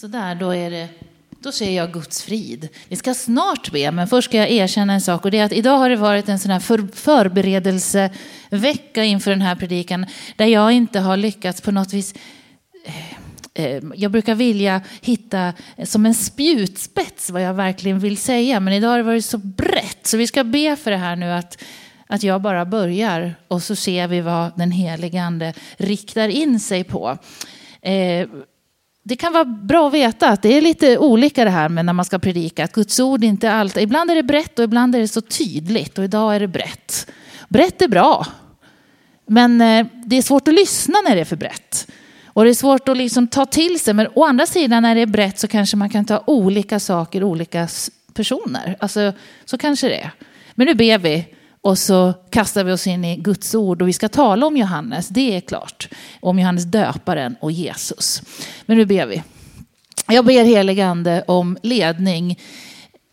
Så där, då är det då ser jag Guds frid. Vi ska snart be, men först ska jag erkänna en sak. Och det är att idag har det varit en sån här för, förberedelsevecka inför den här predikan. Där jag inte har lyckats på något vis eh, eh, jag brukar vilja hitta som en spjutspets vad jag verkligen vill säga. Men idag har det varit så brett. Så vi ska be för det här nu att, att jag bara börjar. Och så ser vi vad den helige ande riktar in sig på. Eh, det kan vara bra att veta att det är lite olika det här med när man ska predika. Att Guds ord inte alltid, ibland är det brett och ibland är det så tydligt och idag är det brett. Brett är bra, men eh, det är svårt att lyssna när det är för brett. Och det är svårt att liksom ta till sig, men å andra sidan när det är brett så kanske man kan ta olika saker, olika personer. Alltså, så kanske det är. Men nu ber vi och så kastar vi oss in i Guds ord och vi ska tala om Johannes, det är klart. Om Johannes döparen och Jesus. Men nu ber vi. Jag ber heligande om ledning.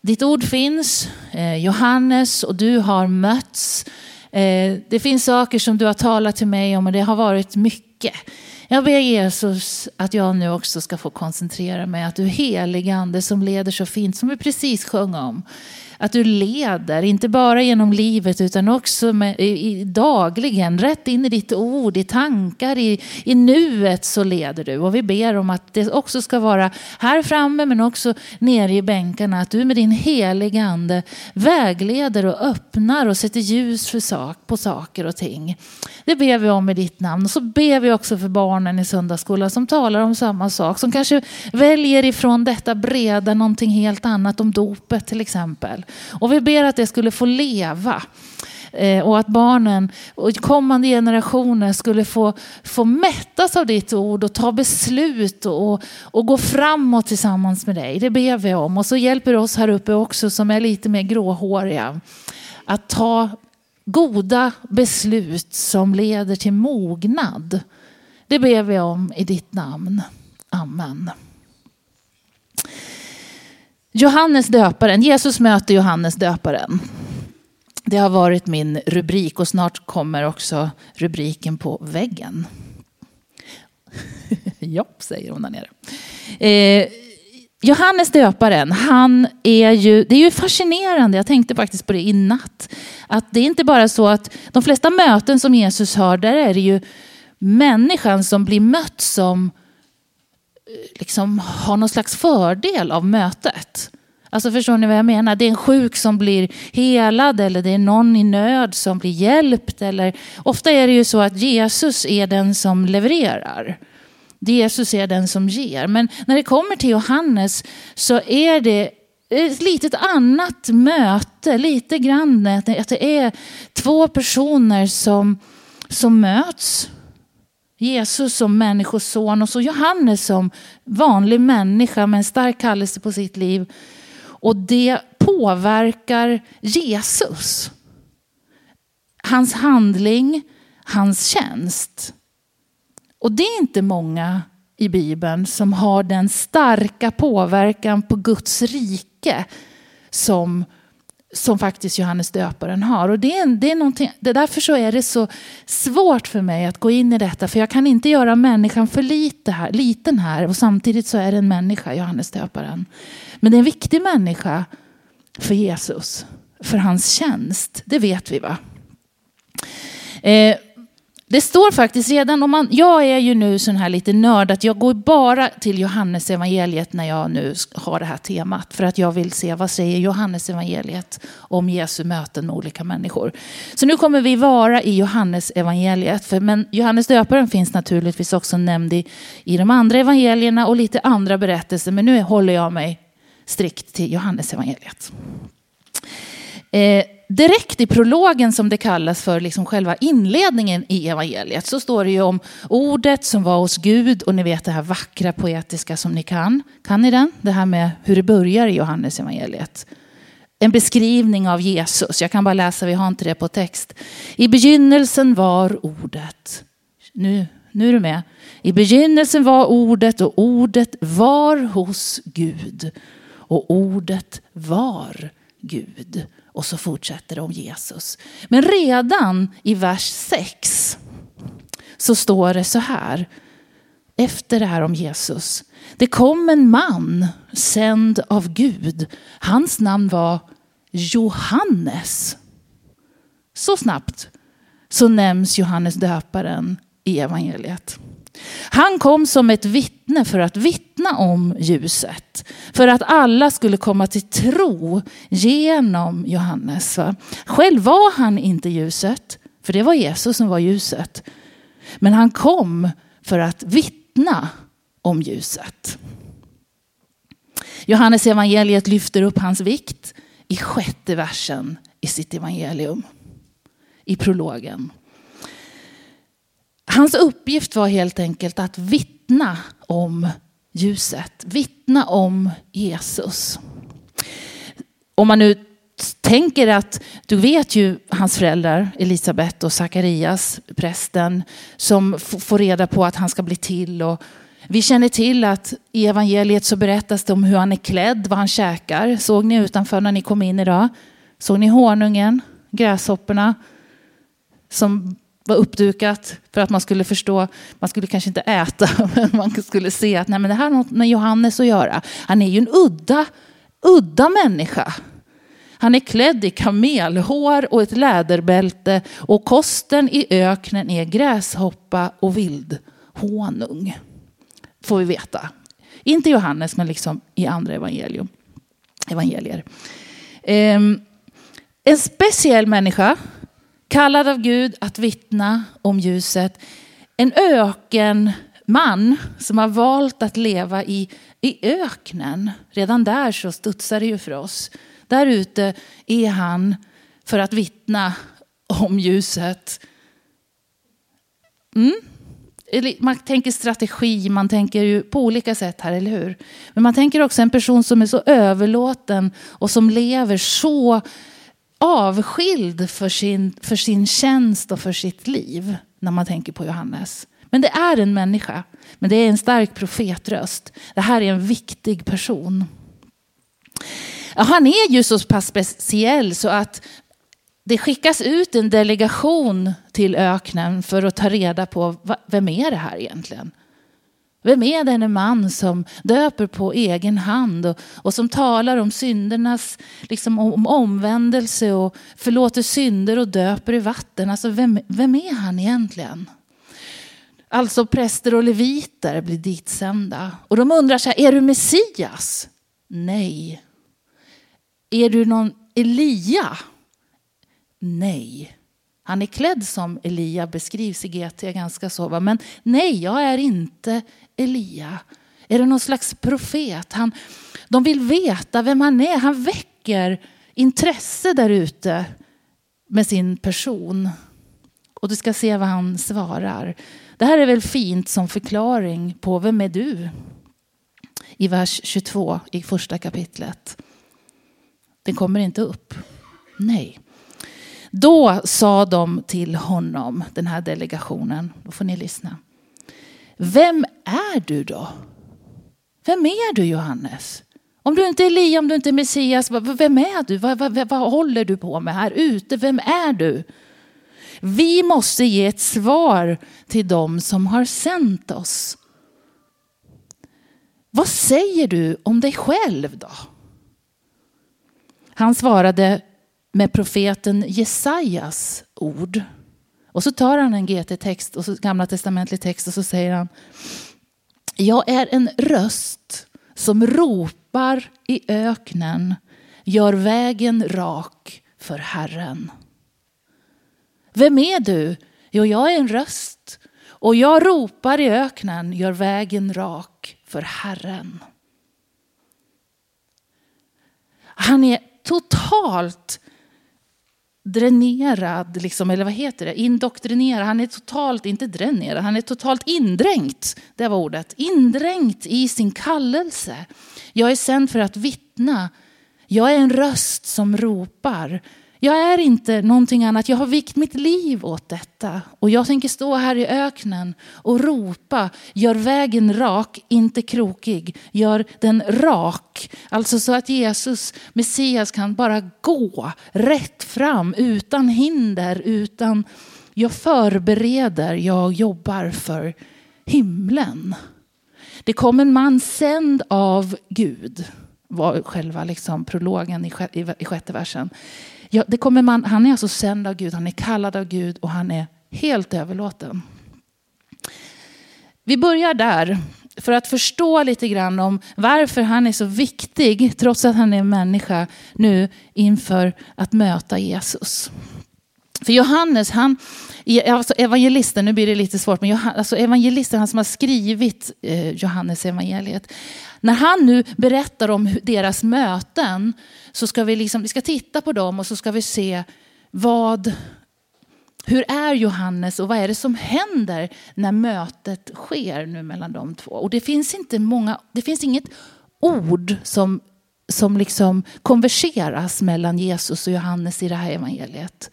Ditt ord finns, eh, Johannes, och du har mötts. Eh, det finns saker som du har talat till mig om och det har varit mycket. Jag ber Jesus att jag nu också ska få koncentrera mig, att du heligande som leder så fint, som vi precis sjöng om, att du leder, inte bara genom livet utan också med, i, dagligen, rätt in i ditt ord, i tankar, i, i nuet så leder du. Och vi ber om att det också ska vara här framme men också nere i bänkarna. Att du med din heliga ande vägleder och öppnar och sätter ljus för sak, på saker och ting. Det ber vi om i ditt namn. Och så ber vi också för barnen i söndagsskolan som talar om samma sak. Som kanske väljer ifrån detta breda någonting helt annat om dopet till exempel. Och vi ber att det skulle få leva. Eh, och att barnen och kommande generationer skulle få, få mättas av ditt ord och ta beslut och, och gå framåt tillsammans med dig. Det ber vi om. Och så hjälper oss här uppe också som är lite mer gråhåriga att ta goda beslut som leder till mognad. Det ber vi om i ditt namn. Amen. Johannes döparen, Jesus möter Johannes döparen. Det har varit min rubrik och snart kommer också rubriken på väggen. Japp, säger hon där nere. Eh, Johannes döparen, han är ju, det är ju fascinerande, jag tänkte faktiskt på det i natt, att det är inte bara så att de flesta möten som Jesus har, där är det ju människan som blir mött som liksom har någon slags fördel av mötet. Alltså förstår ni vad jag menar? Det är en sjuk som blir helad eller det är någon i nöd som blir hjälpt. Eller, ofta är det ju så att Jesus är den som levererar. Jesus är den som ger. Men när det kommer till Johannes så är det ett litet annat möte, lite grann att det är två personer som, som möts Jesus som människoson och så Johannes som vanlig människa med en stark kallelse på sitt liv. Och det påverkar Jesus. Hans handling, hans tjänst. Och det är inte många i Bibeln som har den starka påverkan på Guds rike som som faktiskt Johannes döparen har. Och det är, det är någonting, det därför så är det så svårt för mig att gå in i detta. För jag kan inte göra människan för lite här, liten här och samtidigt så är det en människa, Johannes döparen. Men det är en viktig människa för Jesus, för hans tjänst. Det vet vi va? Eh, det står faktiskt redan, om man, jag är ju nu sån här lite nörd, att jag går bara till Johannes evangeliet när jag nu har det här temat. För att jag vill se vad säger Johannes evangeliet om Jesu möten med olika människor. Så nu kommer vi vara i Johannes evangeliet. För, men Johannes döparen finns naturligtvis också nämnd i, i de andra evangelierna och lite andra berättelser. Men nu håller jag mig strikt till Johannes evangeliet. Eh, direkt i prologen som det kallas för liksom själva inledningen i evangeliet så står det ju om ordet som var hos Gud och ni vet det här vackra poetiska som ni kan. Kan ni den? Det här med hur det börjar i Johannes evangeliet. En beskrivning av Jesus. Jag kan bara läsa, vi har inte det på text. I begynnelsen var ordet. Nu, nu är du med. I begynnelsen var ordet och ordet var hos Gud. Och ordet var Gud. Och så fortsätter det om Jesus. Men redan i vers 6 så står det så här. Efter det här om Jesus. Det kom en man sänd av Gud. Hans namn var Johannes. Så snabbt så nämns Johannes döparen i evangeliet. Han kom som ett vittne för att vittna om ljuset. För att alla skulle komma till tro genom Johannes. Va? Själv var han inte ljuset, för det var Jesus som var ljuset. Men han kom för att vittna om ljuset. Johannes evangeliet lyfter upp hans vikt i sjätte versen i sitt evangelium. I prologen. Hans uppgift var helt enkelt att vittna om ljuset, vittna om Jesus. Om man nu tänker att, du vet ju hans föräldrar, Elisabet och Sakarias, prästen, som får reda på att han ska bli till. Och vi känner till att i evangeliet så berättas det om hur han är klädd, vad han käkar. Såg ni utanför när ni kom in idag? Såg ni honungen, gräshopporna som var uppdukat för att man skulle förstå. Man skulle kanske inte äta, men man skulle se att nej, men det här har något med Johannes att göra. Han är ju en udda, udda människa. Han är klädd i kamelhår och ett läderbälte och kosten i öknen är gräshoppa och vildhonung. Får vi veta. Inte Johannes, men liksom i andra evangelium. evangelier. Um, en speciell människa Kallad av Gud att vittna om ljuset. En ökenman som har valt att leva i, i öknen. Redan där så studsar det ju för oss. Där ute är han för att vittna om ljuset. Mm. Man tänker strategi, man tänker ju på olika sätt här, eller hur? Men man tänker också en person som är så överlåten och som lever så avskild för sin, för sin tjänst och för sitt liv när man tänker på Johannes. Men det är en människa, men det är en stark profetröst. Det här är en viktig person. Ja, han är ju så pass speciell så att det skickas ut en delegation till öknen för att ta reda på vem är det här egentligen? Vem är denne man som döper på egen hand och, och som talar om syndernas, liksom om omvändelse och förlåter synder och döper i vatten? Alltså vem, vem är han egentligen? Alltså präster och leviter blir ditsända. Och de undrar så här, är du Messias? Nej. Är du någon Elia? Nej. Han är klädd som Elia, beskrivs i GT ganska så. Men nej, jag är inte Elia. Är det någon slags profet? Han, de vill veta vem han är. Han väcker intresse där ute med sin person. Och du ska se vad han svarar. Det här är väl fint som förklaring på vem är du? I vers 22 i första kapitlet. Den kommer inte upp. Nej. Då sa de till honom, den här delegationen, då får ni lyssna. Vem är du då? Vem är du Johannes? Om du inte är Elia, om du inte är Messias, vem är du? Vad, vad, vad håller du på med här ute? Vem är du? Vi måste ge ett svar till dem som har sänt oss. Vad säger du om dig själv då? Han svarade, med profeten Jesajas ord. Och så tar han en GT-text, och så gamla testamentlig text och så säger han jag är en röst som ropar i öknen Gör vägen rak för Herren. Vem är du? Jo, jag är en röst och jag ropar i öknen Gör vägen rak för Herren. Han är totalt dränerad, liksom, eller vad heter det, indoktrinerad. Han är totalt, inte dränerad, han är totalt indränkt. Det var ordet. Indränkt i sin kallelse. Jag är sänd för att vittna. Jag är en röst som ropar. Jag är inte någonting annat. Jag har vikt mitt liv åt detta. Och jag tänker stå här i öknen och ropa. Gör vägen rak, inte krokig. Gör den rak. Alltså så att Jesus, Messias, kan bara gå rätt fram utan hinder. Utan jag förbereder, jag jobbar för himlen. Det kom en man sänd av Gud, var själva liksom prologen i, i sjätte versen. Ja, det kommer man, han är alltså sänd av Gud, han är kallad av Gud och han är helt överlåten. Vi börjar där för att förstå lite grann om varför han är så viktig, trots att han är människa, nu inför att möta Jesus. För Johannes, han, alltså evangelisten, nu blir det lite svårt, men Johannes, alltså evangelisten, han som har skrivit eh, Johannes evangeliet. När han nu berättar om deras möten så ska vi, liksom, vi ska titta på dem och så ska vi se vad, hur är Johannes och vad är det som händer när mötet sker nu mellan de två? Och det finns inte många, det finns inget ord som, som liksom konverseras mellan Jesus och Johannes i det här evangeliet.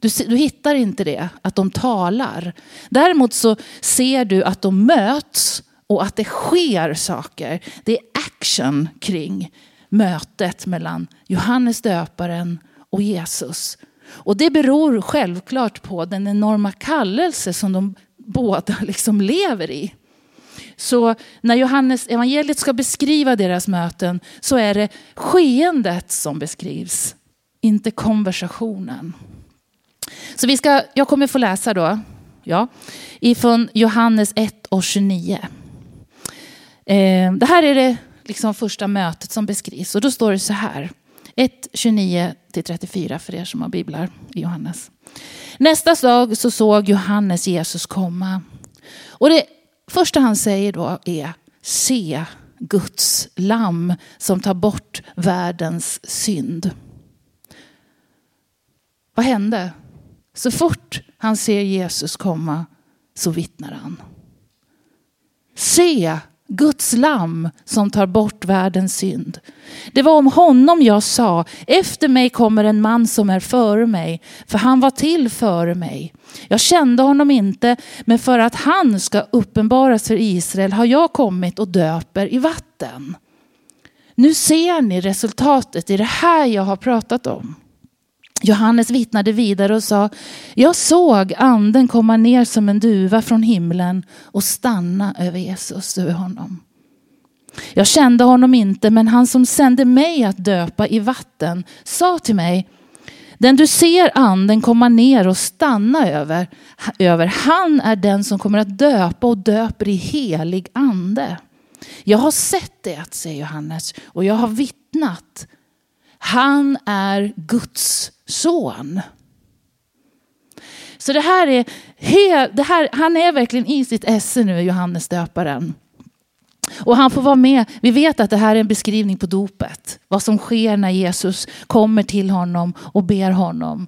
Du, du hittar inte det, att de talar. Däremot så ser du att de möts och att det sker saker. Det är action kring mötet mellan Johannes döparen och Jesus. Och det beror självklart på den enorma kallelse som de båda liksom lever i. Så när Johannes evangeliet ska beskriva deras möten så är det skeendet som beskrivs, inte konversationen. Så vi ska, jag kommer få läsa då, ja, ifrån Johannes 1 och 29. Eh, det här är det liksom första mötet som beskrivs och då står det så här. 1, 29 34 för er som har biblar i Johannes. Nästa dag så såg Johannes Jesus komma. Och det första han säger då är se Guds lamm som tar bort världens synd. Vad hände? Så fort han ser Jesus komma så vittnar han. Se Guds lamm som tar bort världens synd. Det var om honom jag sa, efter mig kommer en man som är före mig, för han var till före mig. Jag kände honom inte, men för att han ska uppenbaras för Israel har jag kommit och döper i vatten. Nu ser ni resultatet i det här jag har pratat om. Johannes vittnade vidare och sa, jag såg anden komma ner som en duva från himlen och stanna över Jesus, över honom. Jag kände honom inte, men han som sände mig att döpa i vatten sa till mig, den du ser anden komma ner och stanna över, över, han är den som kommer att döpa och döper i helig ande. Jag har sett det, säger Johannes, och jag har vittnat. Han är Guds son. Så det här är, det här, han är verkligen i sitt esse nu, Johannes döparen. Och han får vara med. Vi vet att det här är en beskrivning på dopet. Vad som sker när Jesus kommer till honom och ber honom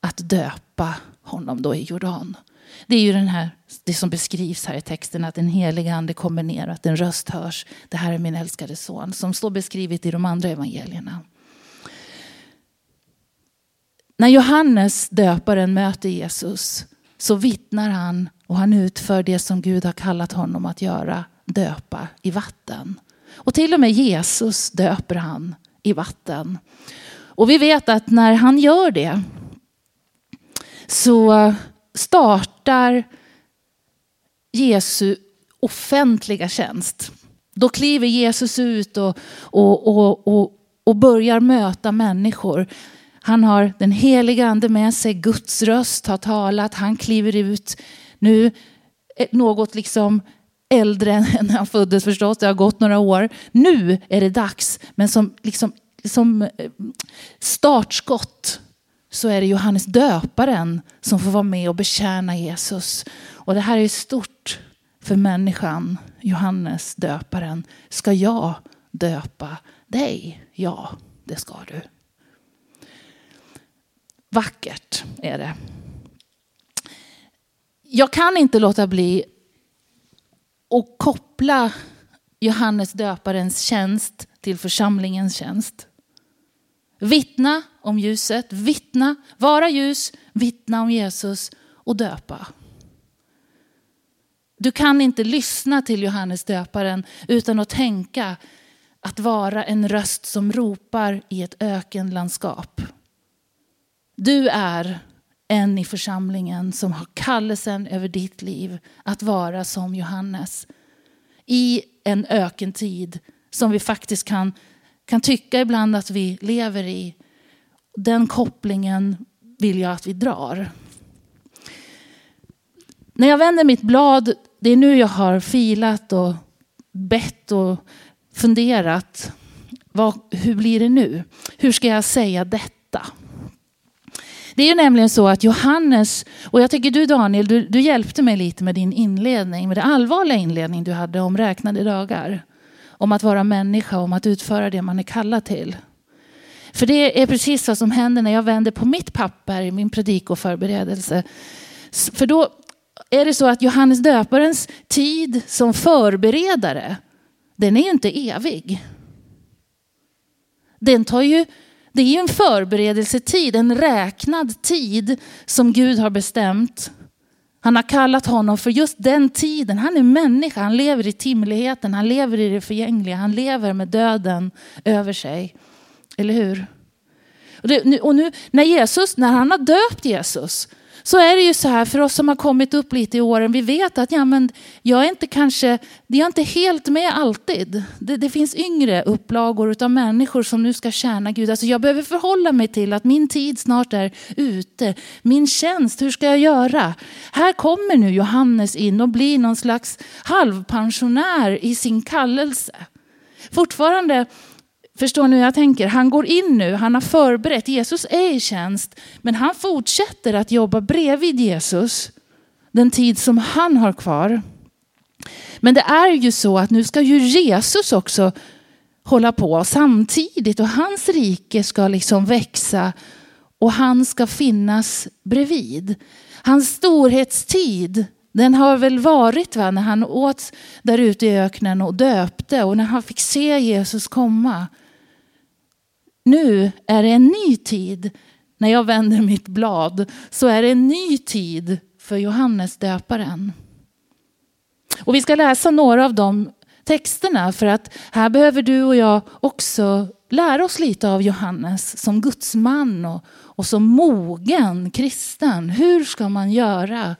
att döpa honom då i Jordan. Det är ju den här, det som beskrivs här i texten att den helige ande kommer ner och att en röst hörs. Det här är min älskade son som står beskrivet i de andra evangelierna. När Johannes döparen möter Jesus så vittnar han och han utför det som Gud har kallat honom att göra, döpa i vatten. Och till och med Jesus döper han i vatten. Och vi vet att när han gör det så startar Jesu offentliga tjänst. Då kliver Jesus ut och, och, och, och, och börjar möta människor. Han har den heliga ande med sig, Guds röst har talat, han kliver ut. Nu eh, något liksom äldre än när han föddes förstås, det har gått några år. Nu är det dags, men som, liksom, som eh, startskott så är det Johannes döparen som får vara med och betjäna Jesus. Och det här är stort för människan, Johannes döparen. Ska jag döpa dig? Ja, det ska du. Vackert är det. Jag kan inte låta bli att koppla Johannes döparens tjänst till församlingens tjänst. Vittna om ljuset, vittna, vara ljus, vittna om Jesus och döpa. Du kan inte lyssna till Johannes döparen utan att tänka att vara en röst som ropar i ett ökenlandskap. Du är en i församlingen som har kallelsen över ditt liv att vara som Johannes. i en ökentid som vi faktiskt kan, kan tycka ibland att vi lever i. Den kopplingen vill jag att vi drar. När jag vänder mitt blad, det är nu jag har filat och bett och funderat. Vad, hur blir det nu? Hur ska jag säga detta? Det är ju nämligen så att Johannes, och jag tycker du Daniel, du, du hjälpte mig lite med din inledning, med den allvarliga inledning du hade om räknade dagar. Om att vara människa, om att utföra det man är kallad till. För det är precis vad som händer när jag vänder på mitt papper i min predikoförberedelse. För då är det så att Johannes döparens tid som förberedare, den är ju inte evig. Den tar ju, det är ju en förberedelsetid, en räknad tid som Gud har bestämt. Han har kallat honom för just den tiden. Han är människa, han lever i timligheten, han lever i det förgängliga, han lever med döden över sig. Eller hur? Och, det, och nu när Jesus, när han har döpt Jesus, så är det ju så här för oss som har kommit upp lite i åren, vi vet att ja, men jag är inte kanske, jag är inte helt med alltid. Det, det finns yngre upplagor av människor som nu ska tjäna Gud. Alltså jag behöver förhålla mig till att min tid snart är ute. Min tjänst, hur ska jag göra? Här kommer nu Johannes in och blir någon slags halvpensionär i sin kallelse. Fortfarande Förstår ni hur jag tänker? Han går in nu, han har förberett, Jesus är i tjänst, men han fortsätter att jobba bredvid Jesus den tid som han har kvar. Men det är ju så att nu ska ju Jesus också hålla på samtidigt och hans rike ska liksom växa och han ska finnas bredvid. Hans storhetstid, den har väl varit va, när han åt där ute i öknen och döpte och när han fick se Jesus komma. Nu är det en ny tid. När jag vänder mitt blad så är det en ny tid för Johannes döparen. Och vi ska läsa några av de texterna för att här behöver du och jag också lära oss lite av Johannes som gudsman och, och som mogen kristen. Hur ska man göra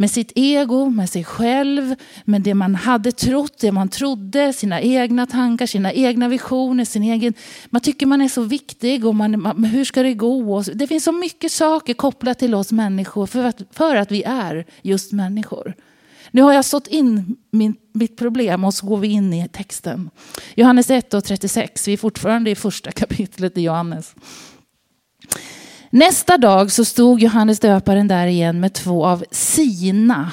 med sitt ego, med sig själv, med det man hade trott, det man trodde, sina egna tankar, sina egna visioner, sin egen... Man tycker man är så viktig och man, man hur ska det gå? Det finns så mycket saker kopplat till oss människor för att, för att vi är just människor. Nu har jag sått in min, mitt problem och så går vi in i texten. Johannes 1 och 36, vi är fortfarande i första kapitlet i Johannes. Nästa dag så stod Johannes döparen där igen med två av sina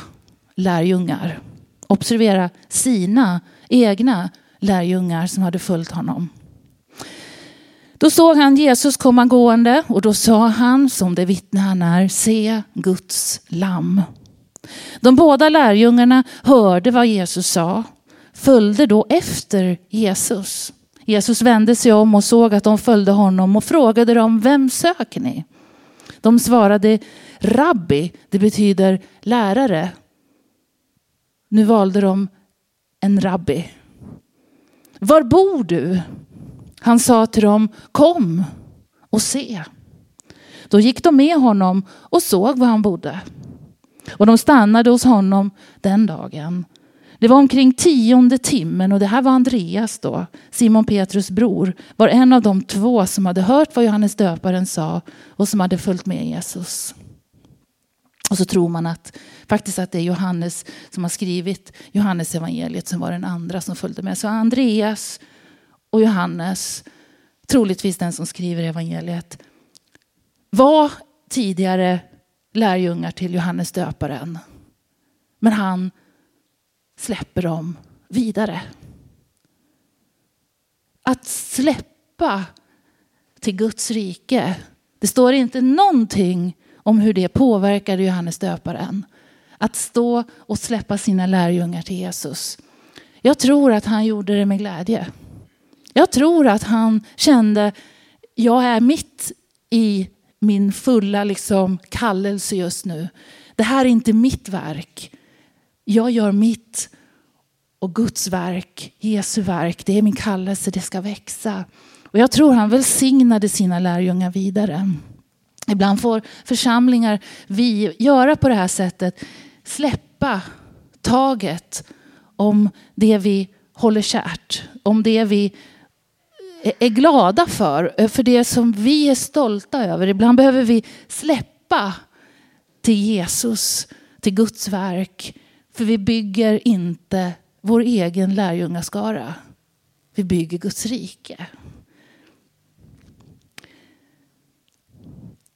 lärjungar. Observera sina egna lärjungar som hade följt honom. Då såg han Jesus komma gående och då sa han, som det vittne han är, se Guds lamm. De båda lärjungarna hörde vad Jesus sa, följde då efter Jesus. Jesus vände sig om och såg att de följde honom och frågade dem, vem söker ni? De svarade, rabbi, det betyder lärare. Nu valde de en rabbi. Var bor du? Han sa till dem, kom och se. Då gick de med honom och såg var han bodde. Och de stannade hos honom den dagen. Det var omkring tionde timmen och det här var Andreas då, Simon Petrus bror, var en av de två som hade hört vad Johannes döparen sa och som hade följt med Jesus. Och så tror man att faktiskt att det är Johannes som har skrivit Johannes evangeliet som var den andra som följde med. Så Andreas och Johannes, troligtvis den som skriver evangeliet, var tidigare lärjungar till Johannes döparen. Men han släpper dem vidare. Att släppa till Guds rike. Det står inte någonting om hur det påverkade Johannes döparen. Att stå och släppa sina lärjungar till Jesus. Jag tror att han gjorde det med glädje. Jag tror att han kände, jag är mitt i min fulla liksom, kallelse just nu. Det här är inte mitt verk. Jag gör mitt och Guds verk, Jesu verk, det är min kallelse, det ska växa. Och jag tror han välsignade sina lärjungar vidare. Ibland får församlingar vi göra på det här sättet, släppa taget om det vi håller kärt, om det vi är glada för, för det som vi är stolta över. Ibland behöver vi släppa till Jesus, till Guds verk. För vi bygger inte vår egen lärjungaskara. Vi bygger Guds rike.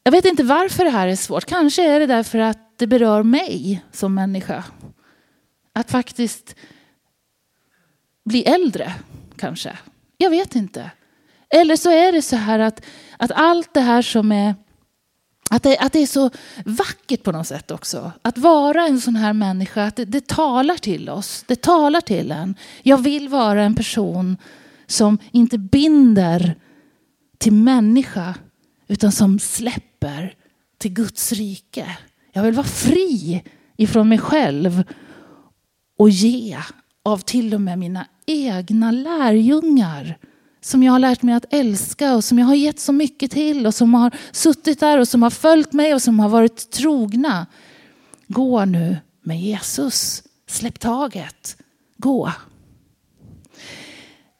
Jag vet inte varför det här är svårt. Kanske är det därför att det berör mig som människa. Att faktiskt bli äldre, kanske. Jag vet inte. Eller så är det så här att, att allt det här som är att det, att det är så vackert på något sätt också. Att vara en sån här människa, att det, det talar till oss. Det talar till en. Jag vill vara en person som inte binder till människa utan som släpper till Guds rike. Jag vill vara fri ifrån mig själv och ge av till och med mina egna lärjungar som jag har lärt mig att älska och som jag har gett så mycket till och som har suttit där och som har följt mig och som har varit trogna. Gå nu med Jesus. Släpp taget. Gå.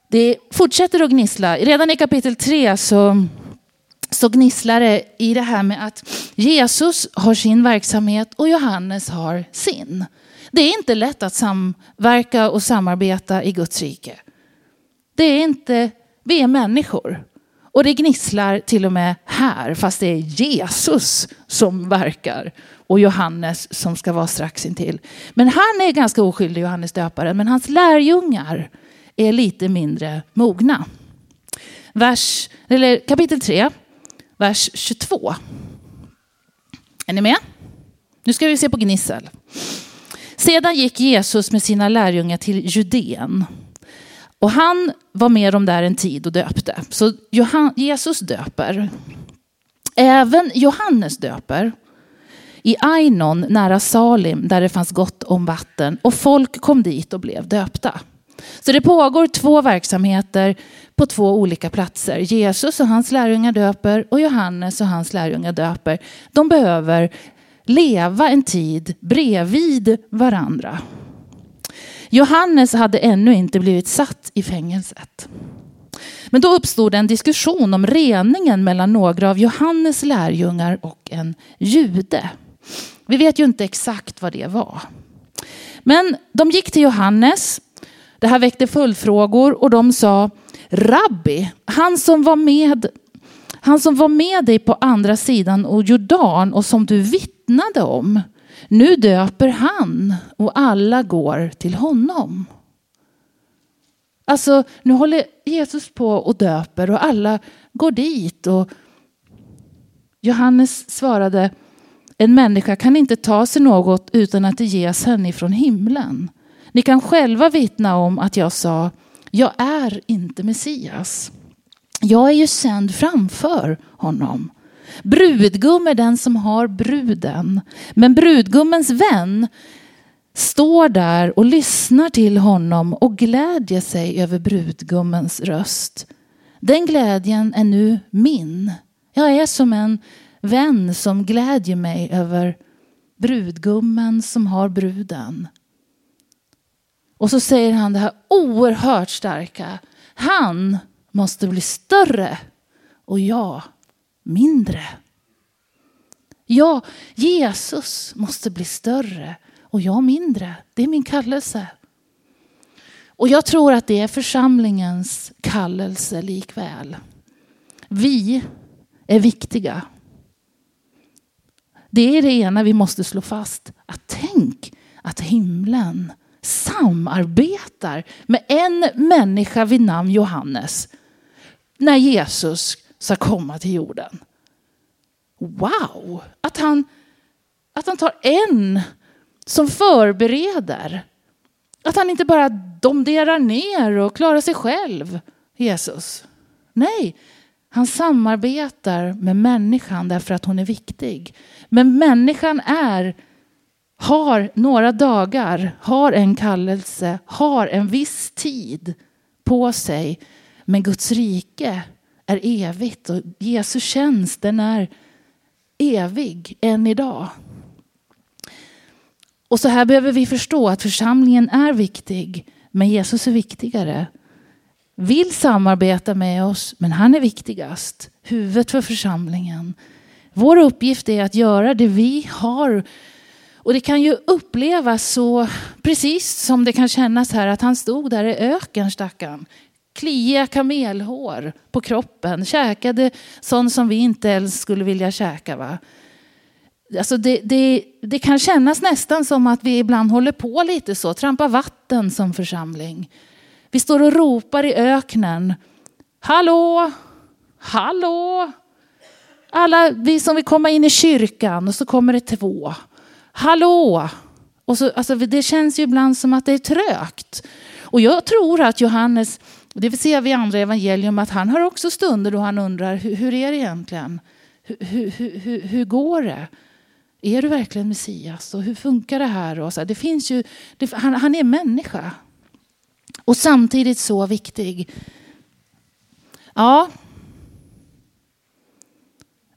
Det fortsätter att gnissla. Redan i kapitel 3 så, så gnisslar det i det här med att Jesus har sin verksamhet och Johannes har sin. Det är inte lätt att samverka och samarbeta i Guds rike. Det är inte vi är människor. Och det gnisslar till och med här, fast det är Jesus som verkar och Johannes som ska vara strax intill. Men han är ganska oskyldig, Johannes döparen, men hans lärjungar är lite mindre mogna. Vers, eller kapitel 3, vers 22. Är ni med? Nu ska vi se på gnissel. Sedan gick Jesus med sina lärjungar till Judeen och han var med dem där en tid och döpte. Så Jesus döper. Även Johannes döper. I Ainon nära Salim där det fanns gott om vatten och folk kom dit och blev döpta. Så det pågår två verksamheter på två olika platser. Jesus och hans lärjungar döper och Johannes och hans lärjungar döper. De behöver leva en tid bredvid varandra. Johannes hade ännu inte blivit satt i fängelset. Men då uppstod en diskussion om reningen mellan några av Johannes lärjungar och en jude. Vi vet ju inte exakt vad det var. Men de gick till Johannes. Det här väckte följdfrågor och de sa Rabbi, han som var med han som var med dig på andra sidan och Jordan och som du vittnade om. Nu döper han och alla går till honom. Alltså, nu håller Jesus på och döper och alla går dit. Och Johannes svarade, en människa kan inte ta sig något utan att det ges henne ifrån himlen. Ni kan själva vittna om att jag sa, jag är inte Messias. Jag är ju sänd framför honom. Brudgum är den som har bruden. Men brudgummens vän står där och lyssnar till honom och glädjer sig över brudgummens röst. Den glädjen är nu min. Jag är som en vän som glädjer mig över brudgummen som har bruden. Och så säger han det här oerhört starka. Han måste bli större och jag mindre. Ja, Jesus måste bli större och jag mindre. Det är min kallelse. Och jag tror att det är församlingens kallelse likväl. Vi är viktiga. Det är det ena vi måste slå fast. Att tänk att himlen samarbetar med en människa vid namn Johannes när Jesus ska komma till jorden. Wow! Att han, att han tar en som förbereder. Att han inte bara domderar ner och klarar sig själv, Jesus. Nej, han samarbetar med människan därför att hon är viktig. Men människan är, har några dagar, har en kallelse, har en viss tid på sig. Men Guds rike är evigt och Jesu tjänst den är evig än idag. Och så här behöver vi förstå att församlingen är viktig, men Jesus är viktigare. Vill samarbeta med oss, men han är viktigast. Huvudet för församlingen. Vår uppgift är att göra det vi har. Och det kan ju upplevas så, precis som det kan kännas här, att han stod där i öken, stackaren. Klia kamelhår på kroppen, käkade sånt som vi inte ens skulle vilja käka. Va? Alltså det, det, det kan kännas nästan som att vi ibland håller på lite så, trampar vatten som församling. Vi står och ropar i öknen. Hallå, hallå. Alla vi som vill komma in i kyrkan och så kommer det två. Hallå. Och så, alltså det känns ju ibland som att det är trögt. Och jag tror att Johannes, det ser vi i andra evangelium, att han har också stunder då han undrar hur, hur är det egentligen? Hur, hur, hur, hur går det? Är du verkligen Messias? Och hur funkar det här? Och så, det finns ju, det, han, han är människa. Och samtidigt så viktig. Ja.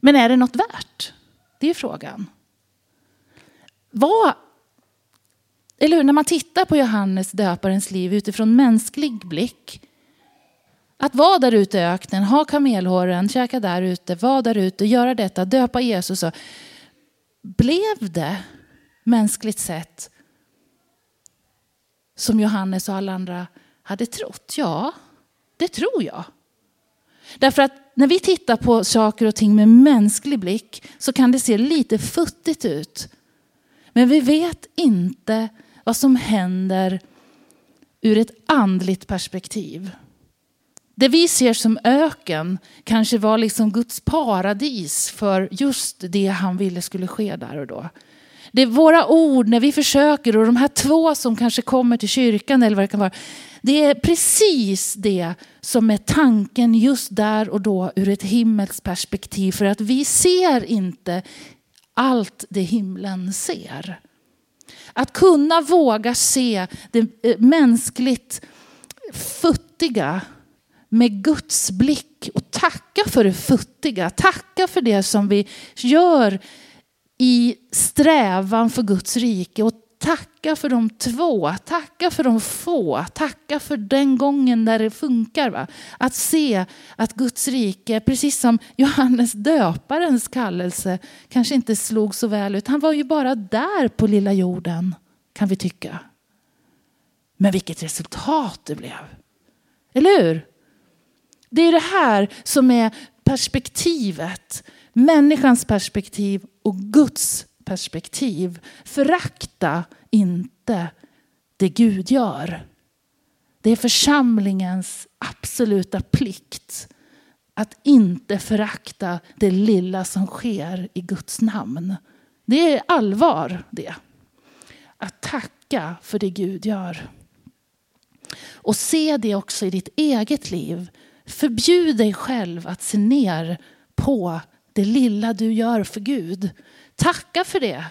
Men är det något värt? Det är frågan. Vad, eller hur, när man tittar på Johannes döparens liv utifrån mänsklig blick. Att vara där ute i öknen, ha kamelhåren, käka där ute, vara där ute, göra detta, döpa Jesus. Blev det mänskligt sett som Johannes och alla andra hade trott? Ja, det tror jag. Därför att när vi tittar på saker och ting med mänsklig blick så kan det se lite futtigt ut. Men vi vet inte vad som händer ur ett andligt perspektiv. Det vi ser som öken kanske var liksom Guds paradis för just det han ville skulle ske där och då. Det är våra ord när vi försöker och de här två som kanske kommer till kyrkan eller vad det kan vara. Det är precis det som är tanken just där och då ur ett himmelskt perspektiv. För att vi ser inte allt det himlen ser. Att kunna våga se det eh, mänskligt futtiga med Guds blick och tacka för det futtiga. Tacka för det som vi gör i strävan för Guds rike och tacka för de två, tacka för de få, tacka för den gången där det funkar. Va? Att se att Guds rike, precis som Johannes döparens kallelse, kanske inte slog så väl ut. Han var ju bara där på lilla jorden, kan vi tycka. Men vilket resultat det blev. Eller hur? Det är det här som är perspektivet. Människans perspektiv och Guds perspektiv. Förakta inte det Gud gör. Det är församlingens absoluta plikt att inte förakta det lilla som sker i Guds namn. Det är allvar det. Att tacka för det Gud gör. Och se det också i ditt eget liv. Förbjud dig själv att se ner på det lilla du gör för Gud. Tacka för det.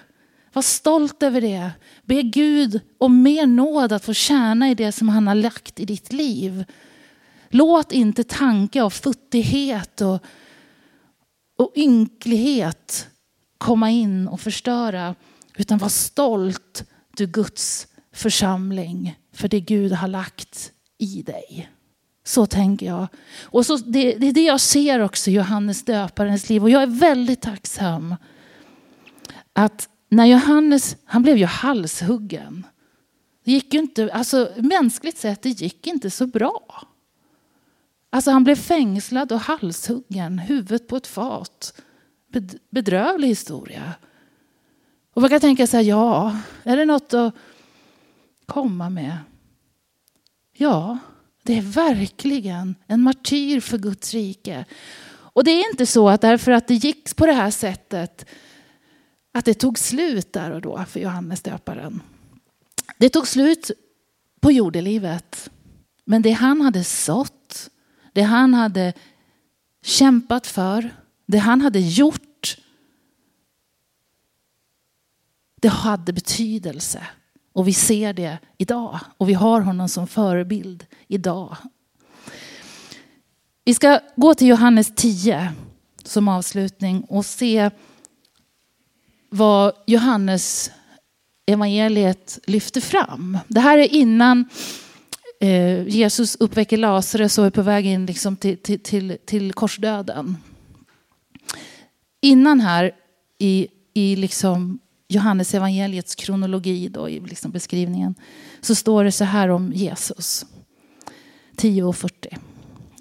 Var stolt över det. Be Gud om mer nåd att få tjäna i det som han har lagt i ditt liv. Låt inte tanke av futtighet och, och ynklighet komma in och förstöra. Utan var stolt, du Guds församling, för det Gud har lagt i dig. Så tänker jag. Och så, det, det är det jag ser också i Johannes döparens liv. Och jag är väldigt tacksam att när Johannes, han blev ju halshuggen. Det gick ju inte, alltså mänskligt sett, det gick inte så bra. Alltså han blev fängslad och halshuggen, huvudet på ett fat. Bedrövlig historia. Och man kan tänka sig, ja, är det något att komma med? Ja, det är verkligen en martyr för Guds rike. Och det är inte så att därför att det gick på det här sättet att det tog slut där och då för Johannes döparen. Det tog slut på jordelivet. Men det han hade sått, det han hade kämpat för, det han hade gjort, det hade betydelse. Och vi ser det idag och vi har honom som förebild idag. Vi ska gå till Johannes 10 som avslutning och se vad Johannes evangeliet lyfter fram. Det här är innan eh, Jesus uppväcker Lazarus och är på väg in liksom till, till, till, till korsdöden. Innan här i, i liksom Johannes evangeliets kronologi, då, i liksom beskrivningen, så står det så här om Jesus. 10.40.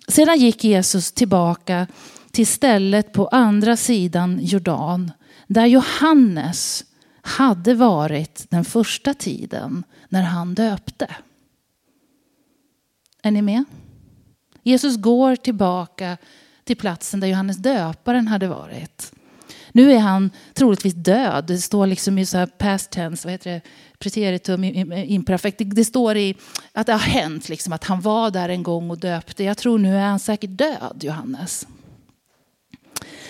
Sedan gick Jesus tillbaka till stället på andra sidan Jordan där Johannes hade varit den första tiden när han döpte. Är ni med? Jesus går tillbaka till platsen där Johannes döparen hade varit. Nu är han troligtvis död. Det står liksom i så här past tense, vad heter det? preteritum imperfekt. Det står i att det har hänt, liksom, att han var där en gång och döpte. Jag tror nu är han säkert död, Johannes.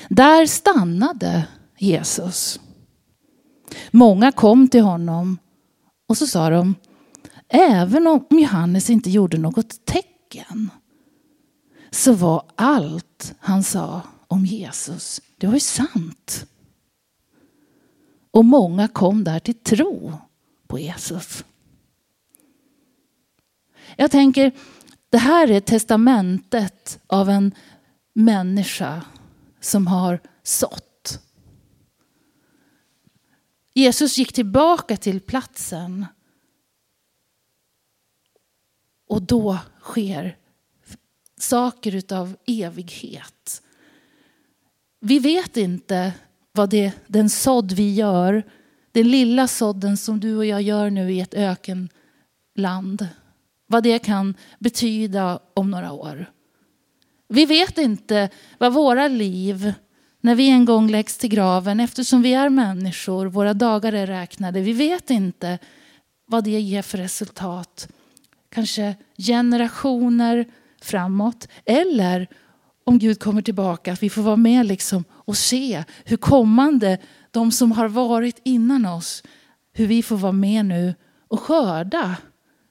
Där stannade Jesus. Många kom till honom och så sa de, även om Johannes inte gjorde något tecken så var allt han sa om Jesus, det var ju sant. Och många kom där till tro på Jesus. Jag tänker, det här är testamentet av en människa som har sått. Jesus gick tillbaka till platsen och då sker saker utav evighet. Vi vet inte vad det, den sådd vi gör, den lilla sådden som du och jag gör nu i ett ökenland, vad det kan betyda om några år. Vi vet inte vad våra liv, när vi en gång läggs till graven, eftersom vi är människor, våra dagar är räknade, vi vet inte vad det ger för resultat. Kanske generationer framåt, eller om Gud kommer tillbaka, att vi får vara med liksom och se hur kommande, de som har varit innan oss, hur vi får vara med nu och skörda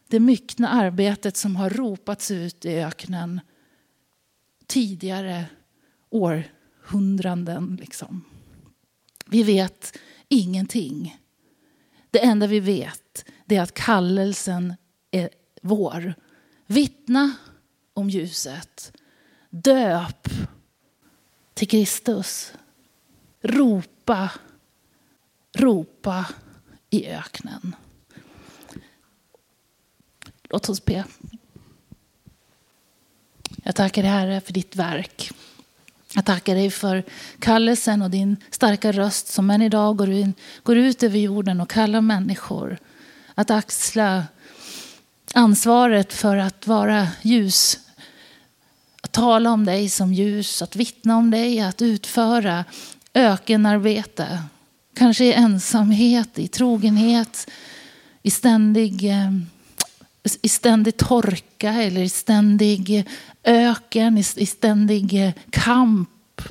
det myckna arbetet som har ropats ut i öknen tidigare århundraden. Liksom. Vi vet ingenting. Det enda vi vet är att kallelsen är vår. Vittna om ljuset. Döp till Kristus. Ropa, ropa i öknen. Låt oss be. Jag tackar dig Herre för ditt verk. Jag tackar dig för kallelsen och din starka röst som än idag går, in, går ut över jorden och kallar människor att axla ansvaret för att vara ljus. Att tala om dig som ljus, att vittna om dig, att utföra ökenarbete. Kanske i ensamhet, i trogenhet, i ständig, eh, i ständig torka eller i ständig öken, i ständig eh, kamp.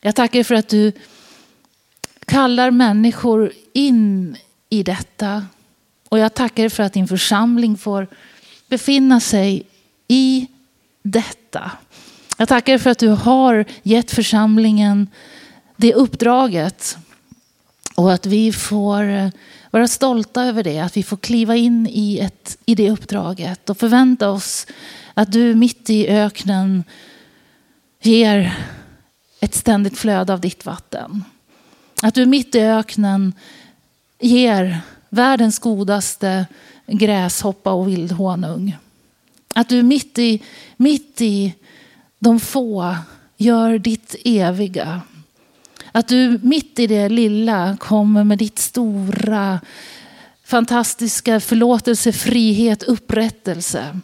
Jag tackar för att du kallar människor in i detta. Och jag tackar för att din församling får befinna sig i detta. Jag tackar för att du har gett församlingen det uppdraget. Och att vi får eh, vara stolta över det. Att vi får kliva in i, ett, i det uppdraget. Och förvänta oss att du mitt i öknen ger ett ständigt flöde av ditt vatten. Att du mitt i öknen ger världens godaste gräshoppa och vildhonung. Att du mitt i, mitt i de få gör ditt eviga. Att du mitt i det lilla kommer med ditt stora, fantastiska förlåtelse, frihet, upprättelse.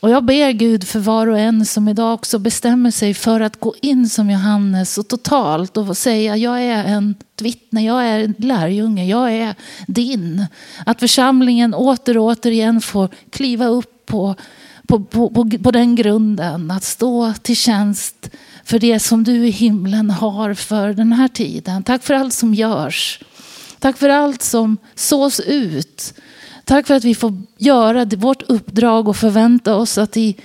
Och jag ber Gud för var och en som idag också bestämmer sig för att gå in som Johannes och totalt och säga jag är en vittne, jag är en lärjunge, jag är din. Att församlingen åter och återigen får kliva upp på, på, på, på, på den grunden. Att stå till tjänst för det som du i himlen har för den här tiden. Tack för allt som görs. Tack för allt som sås ut. Tack för att vi får göra vårt uppdrag och förvänta oss att i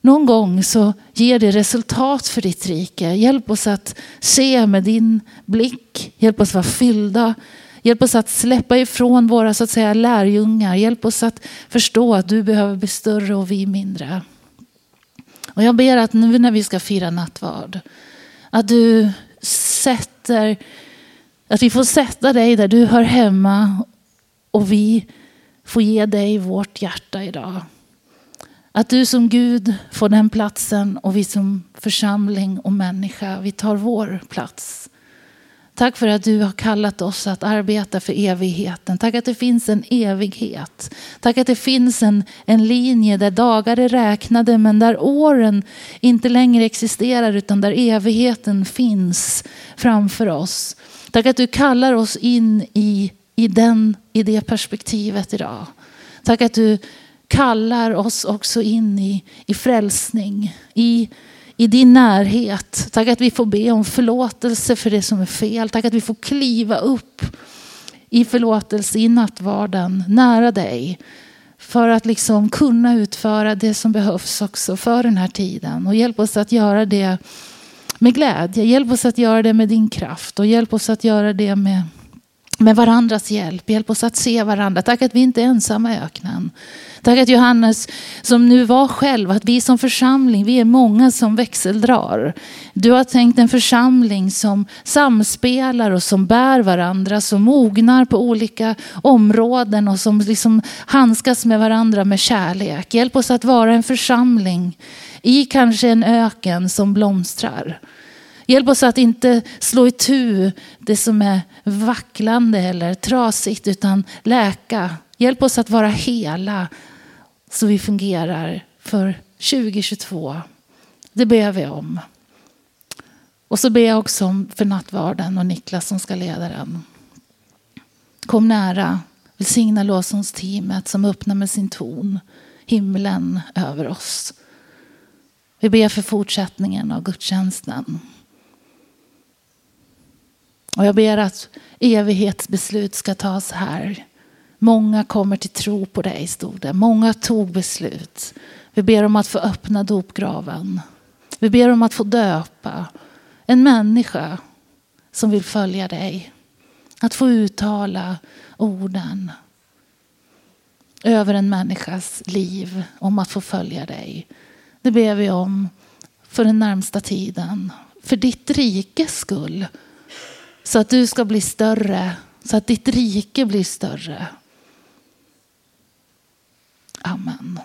någon gång så ger det resultat för ditt rike. Hjälp oss att se med din blick. Hjälp oss vara fyllda. Hjälp oss att släppa ifrån våra så att säga, lärjungar. Hjälp oss att förstå att du behöver bli större och vi mindre. Och jag ber att nu när vi ska fira nattvard, att du sätter, att vi får sätta dig där du hör hemma och vi får ge dig vårt hjärta idag. Att du som Gud får den platsen och vi som församling och människa, vi tar vår plats. Tack för att du har kallat oss att arbeta för evigheten. Tack att det finns en evighet. Tack att det finns en, en linje där dagar är räknade men där åren inte längre existerar utan där evigheten finns framför oss. Tack att du kallar oss in i, i, den, i det perspektivet idag. Tack att du kallar oss också in i, i frälsning, i i din närhet. Tack att vi får be om förlåtelse för det som är fel. Tack att vi får kliva upp i förlåtelse i nattvarden nära dig. För att liksom kunna utföra det som behövs också för den här tiden. Och hjälp oss att göra det med glädje. Hjälp oss att göra det med din kraft. Och hjälp oss att göra det med, med varandras hjälp. Hjälp oss att se varandra. Tack att vi inte är ensamma i öknen. Tack att Johannes, som nu var själv, att vi som församling, vi är många som växeldrar. Du har tänkt en församling som samspelar och som bär varandra, som mognar på olika områden och som liksom handskas med varandra med kärlek. Hjälp oss att vara en församling i kanske en öken som blomstrar. Hjälp oss att inte slå itu det som är vacklande eller trasigt utan läka. Hjälp oss att vara hela så vi fungerar för 2022. Det ber vi om. Och så ber jag också om för nattvarden och Niklas som ska leda den. Kom nära, välsigna lovsångsteamet som öppnar med sin ton himlen över oss. Vi ber för fortsättningen av gudstjänsten. Och jag ber att evighetsbeslut ska tas här Många kommer till tro på dig, stod det. Många tog beslut. Vi ber om att få öppna dopgraven. Vi ber om att få döpa en människa som vill följa dig. Att få uttala orden över en människas liv om att få följa dig. Det ber vi om för den närmsta tiden. För ditt rikes skull. Så att du ska bli större. Så att ditt rike blir större. Amen.